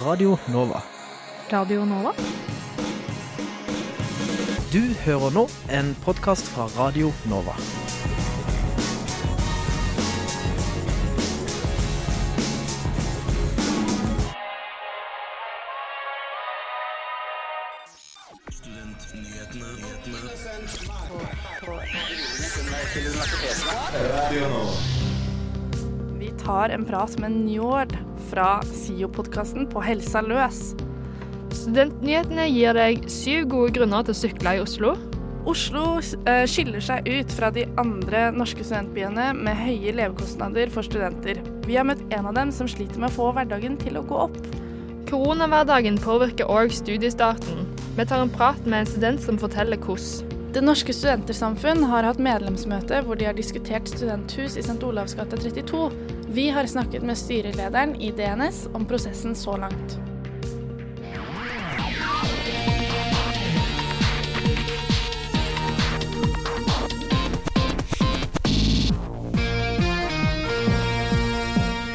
Radio Nova. Radio Nova? Du hører nå en podkast fra Radio Nova. Vi tar en prat med Njord fra SIO-podkasten På helsa løs. Studentnyhetene gir deg syv gode grunner til å sykle i Oslo. Oslo eh, skiller seg ut fra de andre norske studentbyene med høye levekostnader for studenter. Vi har møtt en av dem som sliter med å få hverdagen til å gå opp. Koronahverdagen påvirker òg studiestarten. Vi tar en prat med en student som forteller hvordan. Det Norske Studentersamfunn har hatt medlemsmøte hvor de har diskutert studenthus i St. Olavs gate 32. Vi har snakket med styrelederen i DNS om prosessen så langt.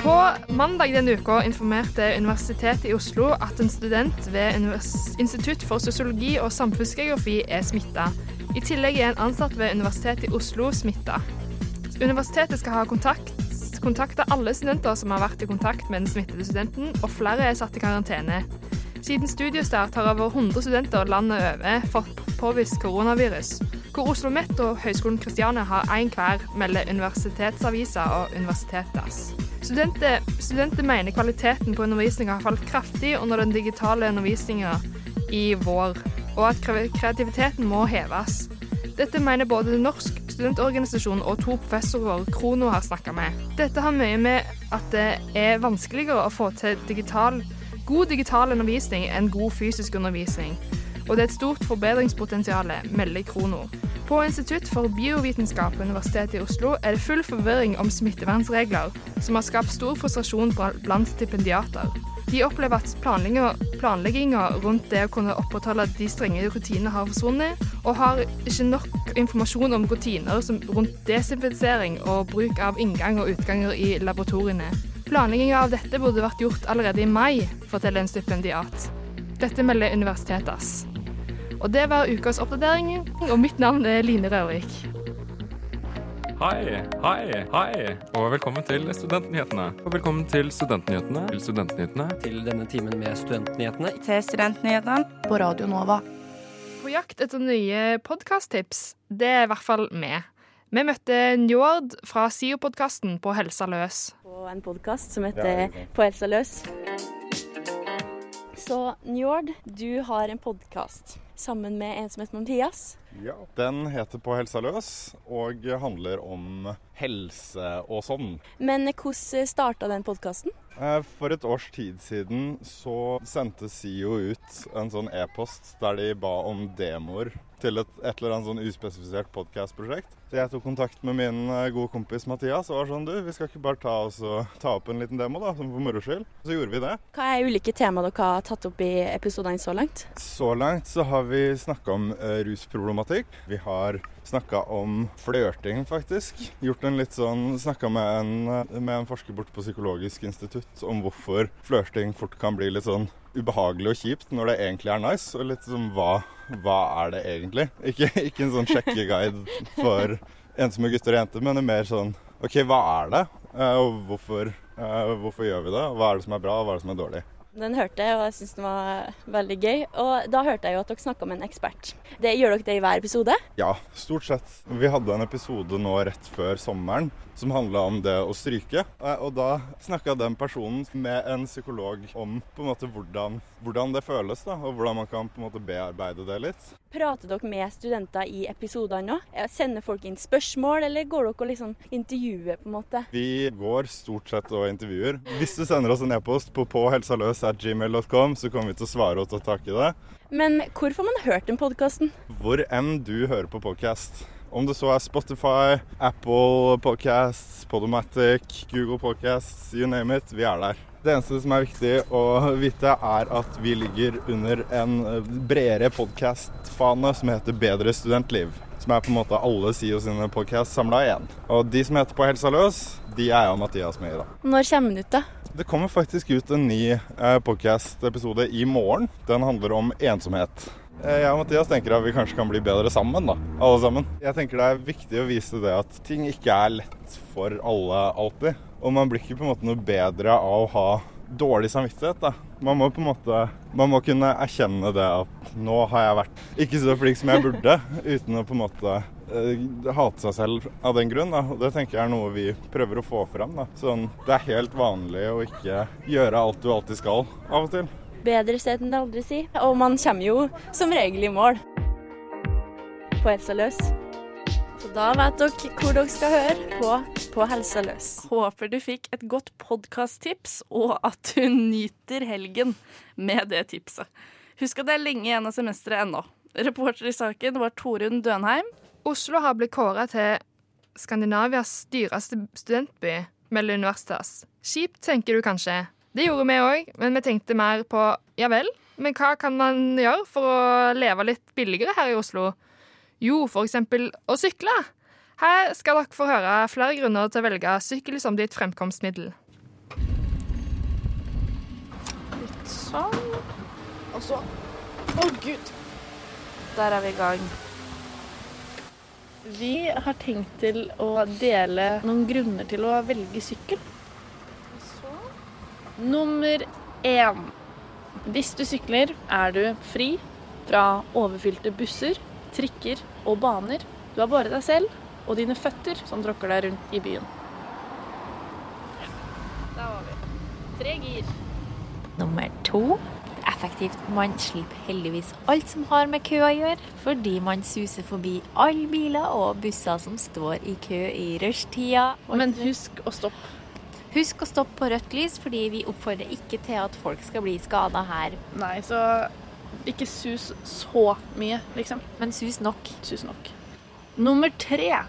På mandag denne uka informerte Universitetet i Oslo at en student ved Institutt for sosiologi og samfunnsgeografi er smitta. I tillegg er en ansatt ved Universitetet i Oslo smitta. Universitetet skal ha kontakt kontakta alle studenter som har vært i kontakt med den smittede studenten, og flere er satt i karantene. Siden studiestart har over 100 studenter landet over fått påvist koronavirus, hvor Oslo OsloMet og Høgskolen Kristiania har én hver, melder Universitetsavisa og Universitetas. Studenter, studenter mener kvaliteten på undervisninga har falt kraftig under den digitale undervisninga i vår, og at kreativiteten må heves. Dette mener både Norsk studentorganisasjon og to professorer Krono har snakka med. Dette har mye med at det er vanskeligere å få til digital, god digital undervisning enn god fysisk undervisning. Og det er et stort forbedringspotensial, melder Krono. På Institutt for biovitenskap på Universitetet i Oslo er det full forvirring om smittevernregler, som har skapt stor frustrasjon blant stipendiater. De opplever at planlegginga rundt det å kunne opprettholde de strenge rutinene har forsvunnet, og har ikke nok informasjon om rutiner rundt desinfisering og bruk av inngang og utganger i laboratoriene. Planlegginga av dette burde vært gjort allerede i mai, forteller en stipendiat. Dette melder Universitetas. Og det var ukas oppdatering, og mitt navn er Line Rørvik. Hei, hei, hei, og velkommen til Studentnyhetene. Og velkommen til Studentnyhetene. Til Studentnyhetene. Til denne timen med Studentnyhetene. Til Studentnyhetene på Radio Nova. På jakt etter nye podkasttips. Det er i hvert fall vi. Vi møtte Njord fra SIO-podkasten På helsa løs. På en podkast som heter På helsa løs. Så Njord, du har en podkast sammen med en som heter Mathias. Ja, Den heter På helsa løs og handler om helse og sånn. Men hvordan starta den podkasten? Eh, for et års tid siden så sendte SIO ut en sånn e-post der de ba om demoer til et, et eller annet sånn uspesifisert podkast-prosjekt. Så jeg tok kontakt med min eh, gode kompis Mathias og var sånn Du, vi skal ikke bare ta, oss og, ta opp en liten demo, da, som for moro skyld? Så gjorde vi det. Hva er ulike tema dere har tatt opp i episodene så langt? Så langt så har vi snakka om uh, rusproblematikk. Vi har snakka om flørting, faktisk. Gjort en litt sånn Snakka med, med, en forsker borte på Psykologisk institutt om hvorfor flørting fort kan bli litt sånn ubehagelig og kjipt når det egentlig er nice. Og litt sånn hva, hva er det egentlig? Ikke, ikke en sånn sjekkeguide for ensomme gutter og jenter, men mer sånn OK, hva er det? Eh, og hvorfor, eh, hvorfor gjør vi det? Hva er det som er bra, og hva er det som er dårlig? Den hørte jeg, og jeg syns den var veldig gøy. Og da hørte jeg jo at dere snakka med en ekspert. Det, gjør dere det i hver episode? Ja, stort sett. Vi hadde en episode nå rett før sommeren som handla om det å stryke. Eh, og da snakka den personen med en psykolog om på en måte hvordan, hvordan, det føles, da, og hvordan man kan på en måte bearbeide det litt. Prater dere med studenter i episodene nå? Sender folk inn spørsmål, eller går dere og liksom intervjuer, på en måte? Vi går stort sett og intervjuer. Hvis du sender oss en e-post på påhelsaløs.gmail.com, så kommer vi til å svare og ta tak i det. Men hvor får man hørt den podkasten? Hvor enn du hører på podkast. Om det så er Spotify, Apple Podcasts, Podomatic, Google Podcasts, you name it. Vi er der. Det eneste som er viktig å vite, er at vi ligger under en bredere podkastfane som heter Bedre studentliv. Som er på en måte alle SIO sine podkast samla igjen. Og de som heter På helsa løs, de er jeg og Mathias med i, da. Når kommer den ut, da? Det kommer faktisk ut en ny eh, podcast-episode i morgen. Den handler om ensomhet. Eh, Jeg og Mathias tenker at vi kanskje kan bli bedre sammen, da. Alle sammen. Jeg tenker det er viktig å vise det at ting ikke er lett for alle alltid. Og man blir ikke på en måte noe bedre av å ha dårlig samvittighet, da. Man må på en måte Man må kunne erkjenne det at nå har jeg vært ikke så flink som jeg burde, uten å på en måte eh, hate seg selv av den grunn. Da. Det tenker jeg er noe vi prøver å få fram. Da. Sånn, det er helt vanlig å ikke gjøre alt du alltid skal, av og til. Bedre sted enn det aldri, si. Og man kommer jo som regel i mål på Helsa løs. Så da vet dere hvor dere skal høre på på Helsa løs. Håper du fikk et godt podkast-tips, og at du nyter helgen med det tipset. Husk at det er lenge igjen av semesteret ennå. Reporter i saken var Torunn Dønheim. Oslo har blitt kåra til Skandinavias dyreste studentby, melder Universitas. Kjipt, tenker du kanskje. Det gjorde vi òg, men vi tenkte mer på ja vel, men hva kan man gjøre for å leve litt billigere her i Oslo? Jo, for eksempel å sykle. Her skal dere få høre flere grunner til å velge sykkel som ditt fremkomstmiddel. Litt Sånn. Og så Å, gud! Der er vi i gang. Vi har tenkt til å dele noen grunner til å velge sykkel. Nummer én. Hvis du sykler, er du fri fra overfylte busser, trikker og baner. Du har bare deg selv og dine føtter som tråkker deg rundt i byen. Ja, der var vi. Tre gir. Nummer to. Effektivt. Man slipper heldigvis alt som har med kø å gjøre, fordi man suser forbi alle biler og busser som står i kø i rushtida. Men husk å stoppe. Husk å stoppe på rødt lys, fordi vi oppfordrer ikke til at folk skal bli skada her. Nei, så ikke sus så mye, liksom. Men sus nok. Sus nok. Nummer tre.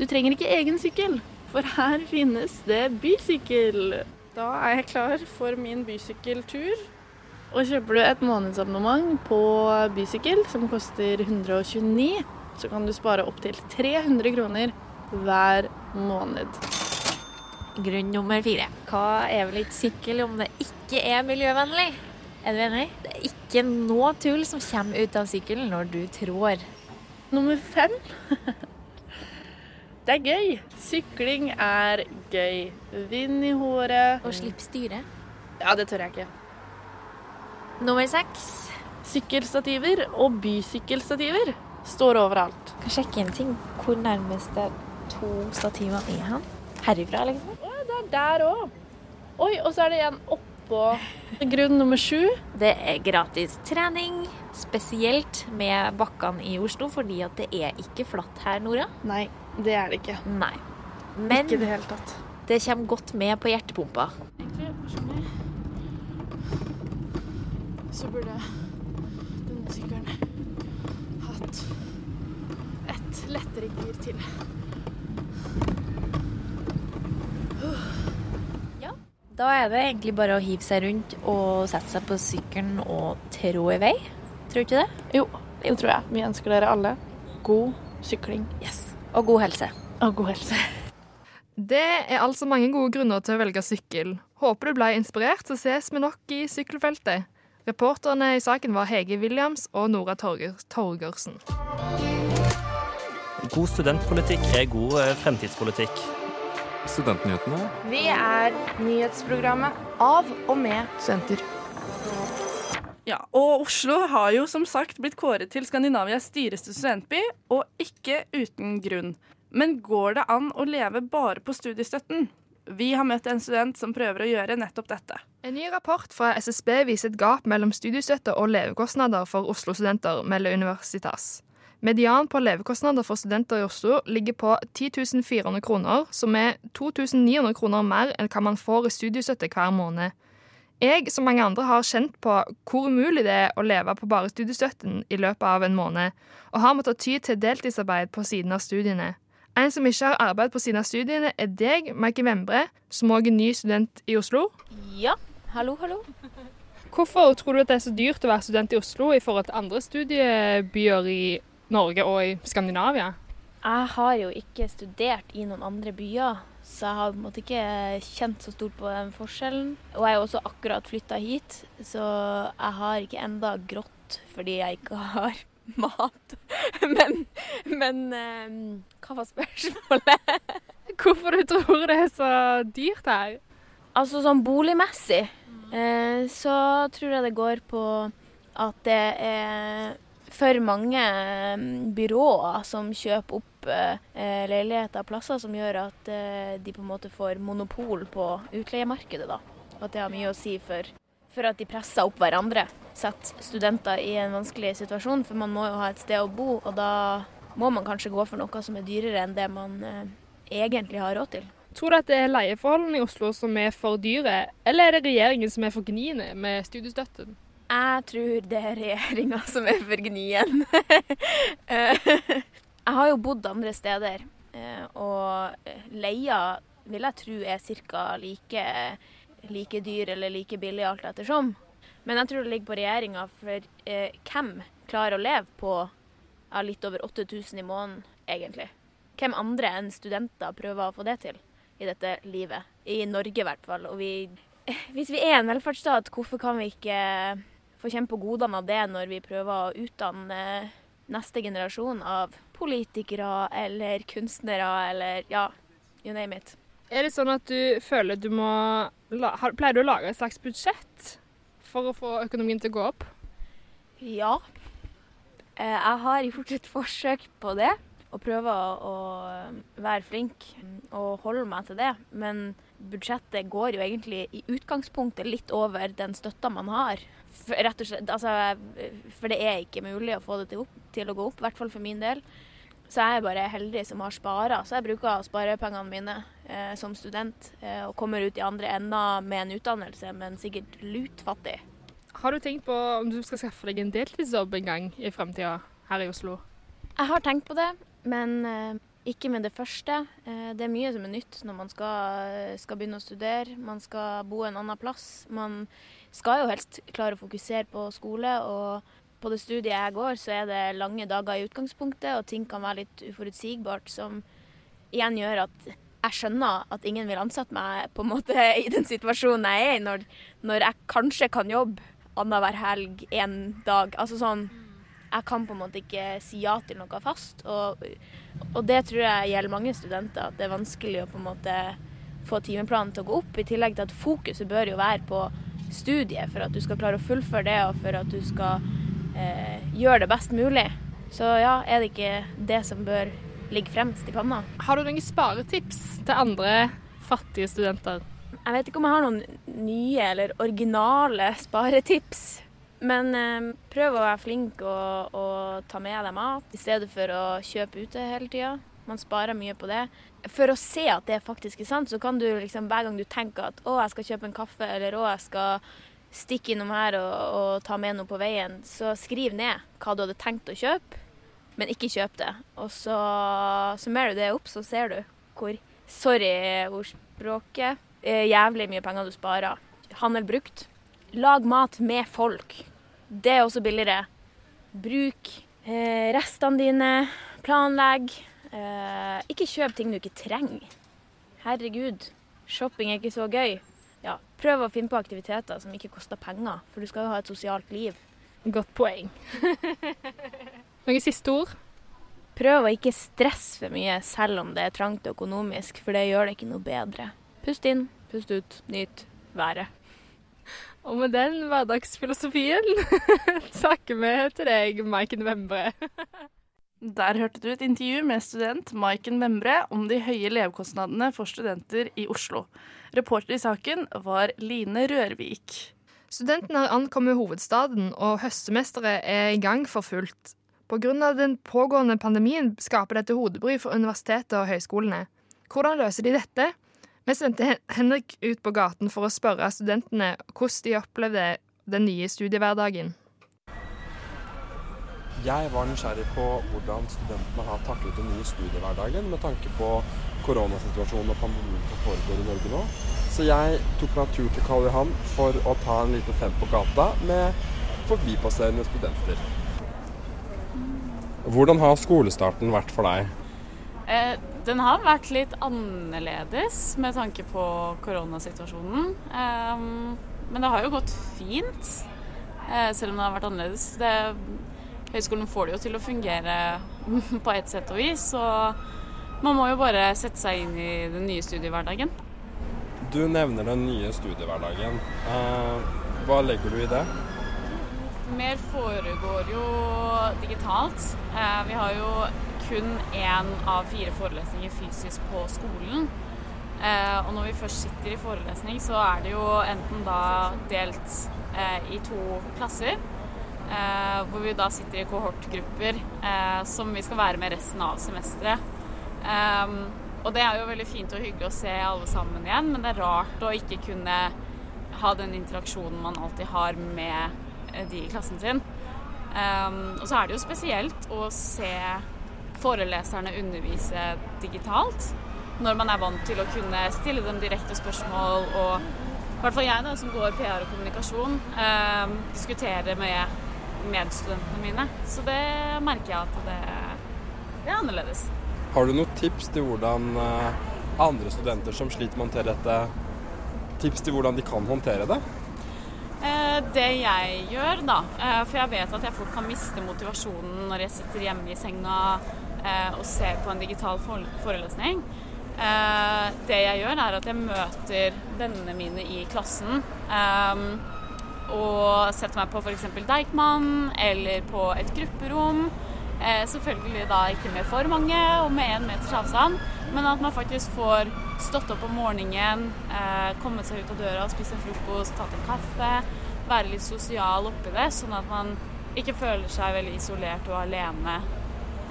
Du trenger ikke egen sykkel, for her finnes det bysykkel. Da er jeg klar for min bysykkeltur. Og kjøper du et månedsabonnement på bysykkel, som koster 129, så kan du spare opptil 300 kroner hver måned. Grunn nummer fire. Hva er vel ikke sykkel om det ikke er miljøvennlig? Er du enig? Det er ikke noe tull som kommer ut av sykkelen når du trår. Nummer fem. Det er gøy. Sykling er gøy. Vind i håret. Og slipp styret. Ja, det tør jeg ikke. Nummer seks. Sykkelstativer og bysykkelstativer står overalt. Kan sjekke en ting. Hvor nærmeste to stativer er han? Herifra, liksom? Er der òg. Oi, og så er det en oppå grunn nummer sju. Det er gratis trening, spesielt med bakkene i Oslo, fordi at det er ikke flatt her, Nora. Nei, det er det ikke. Nei. Men Ikke det hele tatt. det kommer godt med på hjertepumpa. Så burde denne sykkelen hatt et lettere gir til. Da er det egentlig bare å hive seg rundt og sette seg på sykkelen og trå i vei. Tror du ikke det? Jo, det tror jeg. Vi ønsker dere alle god sykling Yes. Og god helse. og god helse. Det er altså mange gode grunner til å velge sykkel. Håper du ble inspirert, så ses vi nok i sykkelfeltet. Reporterne i saken var Hege Williams og Nora Torger Torgersen. God studentpolitikk er god eh, fremtidspolitikk. Studentnyhetene. Vi er nyhetsprogrammet av og med studenter. Ja, og Oslo har jo som sagt blitt kåret til Skandinavias dyreste studentby, og ikke uten grunn. Men går det an å leve bare på studiestøtten? Vi har møtt en student som prøver å gjøre nettopp dette. En ny rapport fra SSB viser et gap mellom studiestøtte og levekostnader for Oslo-studenter, melder Universitas. Median på levekostnader for studenter i Oslo ligger på 10 400 kroner, som er 2900 kroner mer enn hva man får i studiestøtte hver måned. Jeg, som mange andre, har kjent på hvor umulig det er å leve på bare studiestøtten i løpet av en måned, og har måttet ty til deltidsarbeid på siden av studiene. En som ikke har arbeid på siden av studiene, er deg, Maike Vembre, som òg er ny student i Oslo. Ja, hallo, hallo. Hvorfor tror du at det er så dyrt å være student i Oslo i forhold til andre studiebyer i Norge og i Skandinavia? Jeg har jo ikke studert i noen andre byer, så jeg har på en måte ikke kjent så stort på den forskjellen. Og jeg er også akkurat flytta hit, så jeg har ikke enda grått fordi jeg ikke har mat. Men, men eh, hva var spørsmålet? Hvorfor du tror det er så dyrt her? Altså sånn boligmessig eh, så tror jeg det går på at det er for mange eh, byråer som kjøper opp eh, leiligheter og plasser, som gjør at eh, de på en måte får monopol på utleiemarkedet. da. Og at det har mye å si for, for at de presser opp hverandre. Setter studenter i en vanskelig situasjon, for man må jo ha et sted å bo. Og da må man kanskje gå for noe som er dyrere enn det man eh, egentlig har råd til. Tror du at det er leieforholdene i Oslo som er for dyre, eller er det regjeringen som er for gniende med studiestøtten? Jeg tror det er regjeringa som er for gnien. Eh, jeg har jo bodd andre steder, eh, og leia vil jeg tro er ca. Like, like dyr eller like billig alt ettersom. Men jeg tror det ligger på regjeringa, for eh, hvem klarer å leve på ja, litt over 8000 i måneden, egentlig? Hvem andre enn studenter prøver å få det til i dette livet? I Norge i hvert fall. Og vi, hvis vi er en velferdsstat, hvorfor kan vi ikke få kjenne på godene av det når vi prøver å utdanne neste generasjon av politikere eller kunstnere eller ja, you name it. Er det sånn at du føler du må Pleier du å lage et slags budsjett for å få økonomien til å gå opp? Ja. Eh, jeg har gjort et forsøk på det. Og prøver å være flink og holde meg til det. Men budsjettet går jo egentlig i utgangspunktet litt over den støtta man har. For, rett og slett, altså, for det er ikke mulig å få det til, opp, til å gå opp, i hvert fall for min del. Så jeg er bare heldig som har spara. Så jeg bruker sparepengene mine eh, som student eh, og kommer ut i andre enda med en utdannelse, men sikkert lutfattig. Har du tenkt på om du skal skaffe deg en deltidsjobb en gang i fremtida her i Oslo? Jeg har tenkt på det, men eh, ikke med det første. Eh, det er mye som er nytt når man skal, skal begynne å studere. Man skal bo en annen plass. Man skal jo helst klare å fokusere på skole. og på det studiet jeg går, så er det lange dager i utgangspunktet, og ting kan være litt uforutsigbart, som igjen gjør at jeg skjønner at ingen vil ansette meg på en måte i den situasjonen jeg er i, når, når jeg kanskje kan jobbe annenhver helg en dag. Altså sånn Jeg kan på en måte ikke si ja til noe fast. Og, og det tror jeg gjelder mange studenter, at det er vanskelig å på en måte få timeplanen til å gå opp. I tillegg til at fokuset bør jo være på studiet for at du skal klare å fullføre det, og for at du skal eh, gjøre det best mulig. Så ja, er det ikke det som bør ligge fremst i panna. Har du noen sparetips til andre fattige studenter? Jeg vet ikke om jeg har noen nye eller originale sparetips. Men eh, prøv å være flink og, og ta med deg mat, i stedet for å kjøpe ute hele tida. Man sparer mye på det. For å se at det faktisk er sant, så kan du liksom hver gang du tenker at å, jeg skal kjøpe en kaffe, eller å, jeg skal stikke innom her og, og ta med noe på veien, så skriv ned hva du hadde tenkt å kjøpe, men ikke kjøp det. Og så summerer du det opp, så ser du hvor Sorry ordspråket. Eh, jævlig mye penger du sparer. Handel brukt. Lag mat med folk. Det er også billigere. Bruk eh, restene dine. Planlegg. Eh, ikke kjøp ting du ikke trenger. Herregud, shopping er ikke så gøy. Ja, prøv å finne på aktiviteter som ikke koster penger, for du skal jo ha et sosialt liv. Godt poeng. Noen siste ord? Prøv å ikke stresse for mye selv om det er trangt økonomisk, for det gjør det ikke noe bedre. Pust inn, pust ut, nyt været. Og med den hverdagsfilosofien takker vi til deg, Maiken Wembre. Der hørte du et intervju med student Maiken Wembre om de høye levekostnadene for studenter i Oslo. Reporter i saken var Line Rørvik. Studentene har ankommet hovedstaden, og høstsemesteret er i gang for fullt. Pga. den pågående pandemien skaper dette hodebry for universitetet og høyskolene. Hvordan løser de dette? Vi sendte Henrik ut på gaten for å spørre studentene hvordan de opplevde den nye studiehverdagen. Jeg var nysgjerrig på hvordan studentene har taklet den nye studiehverdagen med tanke på koronasituasjonen og pandemien som foregår i Norge nå. Så jeg tok meg tur til Karl Johan for å ta en liten fem på gata med forbipasserende studenter. Hvordan har skolestarten vært for deg? Eh, Den har vært litt annerledes med tanke på koronasituasjonen. Eh, men det har jo gått fint, eh, selv om det har vært annerledes. Det, høyskolen får det jo til å fungere på et sett og vis, så man må jo bare sette seg inn i den nye studiehverdagen. Du nevner den nye studiehverdagen. Uh, hva legger du i det? Mer foregår jo digitalt. Uh, vi har jo kun én av fire forelesninger fysisk på skolen. Eh, og når vi først sitter i forelesning, så er det jo enten da delt eh, i to klasser. Eh, hvor vi da sitter i kohortgrupper eh, som vi skal være med resten av semesteret. Eh, og det er jo veldig fint og hyggelig å se alle sammen igjen, men det er rart å ikke kunne ha den interaksjonen man alltid har med de i klassen sin. og så er det jo spesielt å se foreleserne undervise digitalt. Når man er vant til å kunne stille dem direkte spørsmål og i hvert fall jeg da, som går PR og kommunikasjon, eh, diskutere med medstudentene mine. Så det merker jeg at det, det, er annerledes. Har du noen tips til hvordan eh, andre studenter som sliter med å håndtere dette, tips til hvordan de kan håndtere det? Eh, det jeg gjør, da, eh, for jeg vet at jeg fort kan miste motivasjonen når jeg sitter hjemme i senga og ser på en digital forelesning. Det jeg gjør, er at jeg møter vennene mine i klassen. Eh, og setter meg på f.eks. Deichman eller på et grupperom. selvfølgelig da ikke med for mange og med én meters avstand, men at man faktisk får stått opp om morgenen, kommet seg ut av døra, spist en frokost, tatt en kaffe. Være litt sosial oppi det, sånn at man ikke føler seg veldig isolert og alene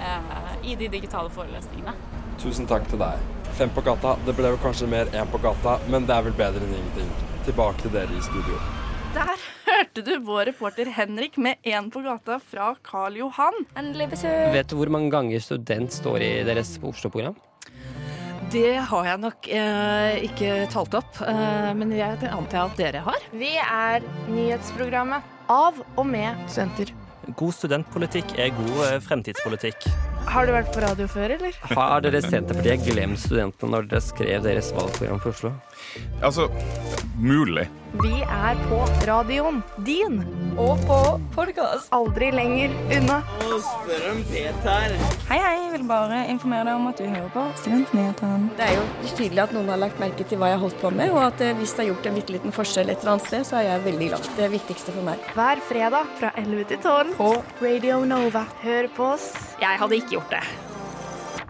eh, i de digitale forelesningene. Tusen takk til deg. Fem på gata. Det ble jo kanskje mer én på gata, men det er vel bedre enn ingenting. Tilbake til dere i studio. Der hørte du vår reporter Henrik med En på gata fra Karl Johan. Endelig besøk. Vet du hvor mange ganger student står i deres Oslo-program? Det har jeg nok eh, ikke talt opp, eh, men jeg antar at dere har. Vi er nyhetsprogrammet av og med studenter. God studentpolitikk er god eh, fremtidspolitikk. Har du vært på radio før, eller? Har dere Senterpartiet glemt studentene når dere skrev deres valgprogram for Oslo? Altså, mulig. Vi er på radioen din. Og på podkast. Aldri lenger unna. Og spør om Peter. Hei, hei. Jeg vil bare informere deg om at du hører på Studentnyhetene. Det er jo tydelig at noen har lagt merke til hva jeg har holdt på med, og at eh, hvis det har gjort en bitte liten forskjell et eller annet sted, så er jeg veldig glad. Det er viktigste for meg. Hver fredag fra 11 til 12 på Radio Nova. Hør på oss. Jeg hadde ikke gjort det.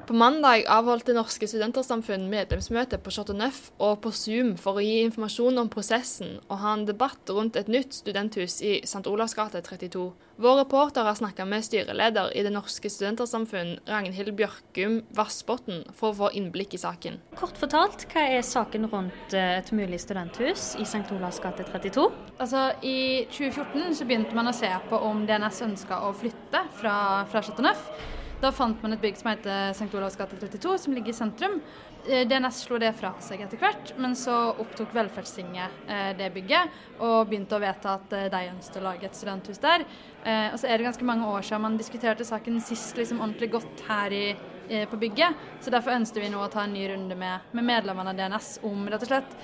På mandag avholdt Det Norske Studentersamfunn medlemsmøte på Chateau Neuf og på Zoom for å gi informasjon om prosessen og ha en debatt rundt et nytt studenthus i St. Olavs gate 32. Vår reporter har snakka med styreleder i Det Norske Studentersamfunn, Ragnhild Bjørkum Vassbotn, for å få innblikk i saken. Kort fortalt, hva er saken rundt eh, et mulig studenthus i St. Olavs gate 32? Altså, I 2014 så begynte man å se på om DNS ønska å flytte fra, fra Chateau Neuf. Da fant man et bygg som heter St. Olavs gate 32, som ligger i sentrum. Eh, DNS slo det fra seg etter hvert, men så opptok Velferdstinget eh, det bygget og begynte å vedta at eh, de ønsket å lage et studenthus der. Og så er det ganske mange år siden man diskuterte saken sist liksom ordentlig godt her i, på bygget. Så derfor ønsket vi nå å ta en ny runde med, med medlemmene av DNS om rett og slett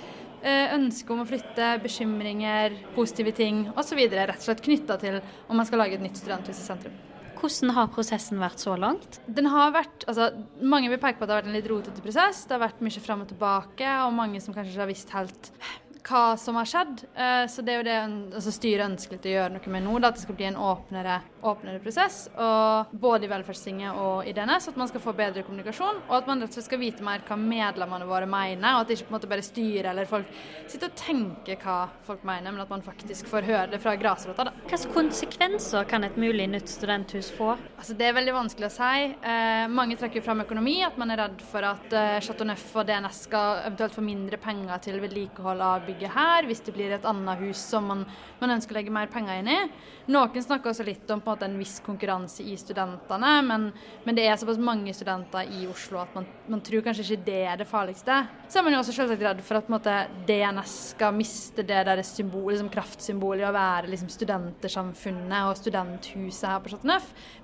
ønske om å flytte, bekymringer, positive ting osv. Rett og slett knytta til om man skal lage et nytt studenthus i sentrum. Hvordan har prosessen vært så langt? Den har vært, altså, Mange vil peke på at det har vært en litt rotete prosess. Det har vært mye fram og tilbake, og mange som kanskje ikke har visst helt hva som har skjedd. Eh, så det er jo det altså styret ønsker å gjøre noe med nå, at det skal bli en åpnere, åpnere prosess. Og både i Velferdstinget og i DNS, at man skal få bedre kommunikasjon. Og at man rett og slett skal vite mer hva medlemmene våre mener, og at det ikke på en måte bare styret eller folk sitter og tenker hva folk mener, men at man faktisk får høre det fra grasrota. da. Hvilke konsekvenser kan et mulig nytt studenthus få? Altså, det er veldig vanskelig å si. Eh, mange trekker fram økonomi, at man er redd for at eh, Chateau Neuf og DNS skal eventuelt få mindre penger til vedlikehold av bygget bygget her, hvis det blir et annet hus som man, man ønsker å legge mer penger inn i. Noen snakker også litt om på en måte en viss konkurranse i studentene, men, men det er såpass mange studenter i Oslo at man, man, tror kanskje ikke det er det farligste. Så er man jo også selvsagt redd for at på måte, DNS skal miste det der symbol, liksom kraftsymbolet i å være liksom, studentersamfunnet og studenthuset her på Chateau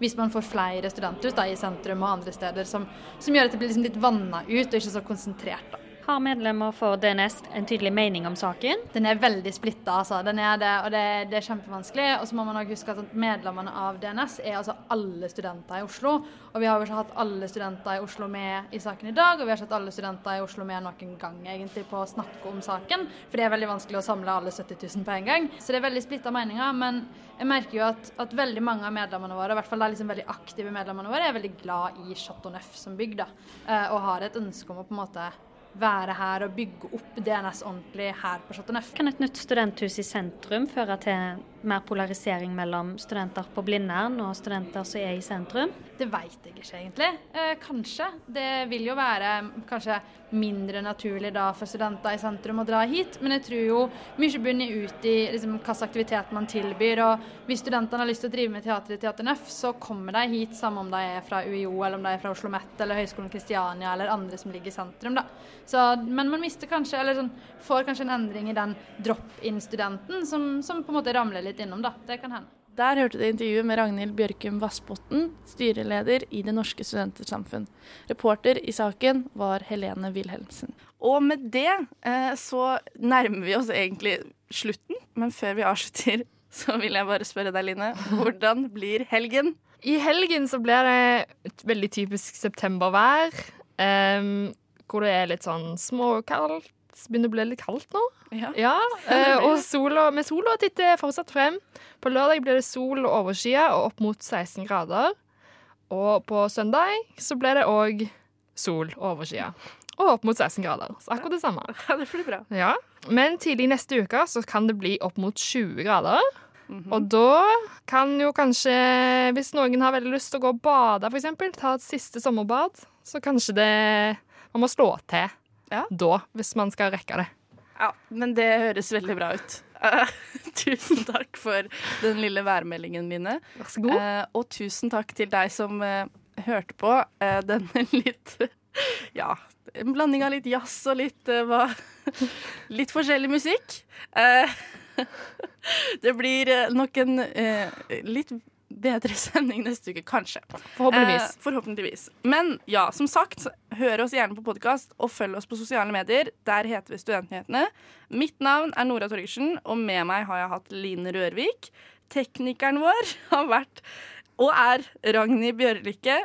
hvis man får flere studenthus da, i sentrum og andre steder som, som gjør at det blir liksom litt vanna ut og ikke så konsentrert. da. Har medlemmer for DNS en tydelig mening om saken? Den er veldig splitta, altså. Den er det, og det, det er kjempevanskelig. Og så må man også huske at medlemmene av DNS er altså alle studenter i Oslo. Og vi har jo ikke hatt alle studenter i Oslo med i saken i dag, og vi har ikke hatt alle studenter i Oslo med noen gang egentlig på å snakke om saken. For det er veldig vanskelig å samle alle 70 000 på en gang. Så det er veldig splitta meninger. Men jeg merker jo at, at, veldig mange av medlemmene våre, i hvert fall de liksom veldig aktive medlemmene våre, er veldig glad i Chateau Neuf som bygg, da. Eh, og har et ønske om å på en måte være her og bygge opp DNS ordentlig her på Chateau Neuf. Kan et nytt studenthus i sentrum føre til mer polarisering mellom studenter på Blindern og studenter som er i sentrum? Det veit jeg ikke egentlig. Eh, kanskje. Det vil jo være kanskje mindre naturlig da for studenter i sentrum å dra hit, men jeg tror jo mye bunner ut i liksom, hvilken aktivitet man tilbyr. og Hvis studentene har lyst til å drive med teater i Teater Nøff, så kommer de hit, samme om de er fra UiO, eller om de er fra Oslo OsloMet eller Høgskolen Kristiania eller andre som ligger i sentrum. da. Så, men man mister kanskje, eller sånn, får kanskje en endring i den drop-in-studenten som, som på en måte ramler litt innom. da. Det kan hende. Der hørte du intervjuet med Ragnhild Bjørkum Vassbotn, styreleder i Det Norske Studentersamfunn. Reporter i saken var Helene Wilhelmsen. Og med det eh, så nærmer vi oss egentlig slutten, men før vi avslutter, så vil jeg bare spørre deg, Line. Hvordan blir helgen? I helgen så blir det et veldig typisk septembervær. Um, hvor det er litt sånn småkaldt. Begynner å bli litt kaldt nå. Ja. ja Eh, og sola, med sola titter fortsatt frem. På lørdag blir det sol og overskya og opp mot 16 grader. Og på søndag så blir det òg sol og overskya. Og opp mot 16 grader. Så akkurat det samme. Ja, det blir bra. Ja. Men tidlig neste uke så kan det bli opp mot 20 grader. Mm -hmm. Og da kan jo kanskje, hvis noen har veldig lyst til å gå og bade, f.eks., ta et siste sommerbad, så kanskje det Man må slå til ja. da, hvis man skal rekke det. Ja, men det høres veldig bra ut. Uh, tusen takk for den lille værmeldingen, mine. Vær så god. Uh, og tusen takk til deg som uh, hørte på denne litt Ja, en blanding av litt jazz og litt hva Litt forskjellig musikk. det blir nok en litt bedre sending neste uke, kanskje. Forhåpentligvis. Eh, forhåpentligvis. Men ja, som sagt, hør oss gjerne på podkast og følg oss på sosiale medier. Der heter vi Studentnyhetene. Mitt navn er Nora Torgersen, og med meg har jeg hatt Line Rørvik. Teknikeren vår har vært og er Ragnhild Bjørlikke.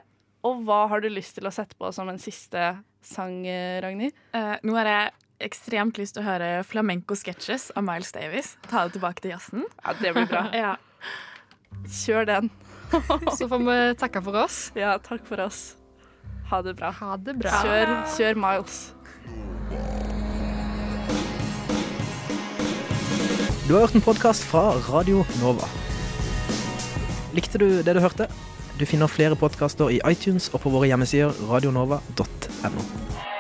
Og hva har du lyst til å sette på som en siste sang, Ragnhild? Uh, nå har jeg ekstremt lyst til å høre flamenco-sketsjes av Miles Davis. Ta det tilbake til jazzen. Ja, det blir bra. ja. Kjør den. Så får vi takke for oss. Ja, takk for oss. Ha det bra. Ha det bra. Kjør, kjør Miles. Du har hørt en podkast fra Radio Nova. Likte du det du hørte? Du finner flere podkaster i iTunes og på våre hjemmesider radionova.no.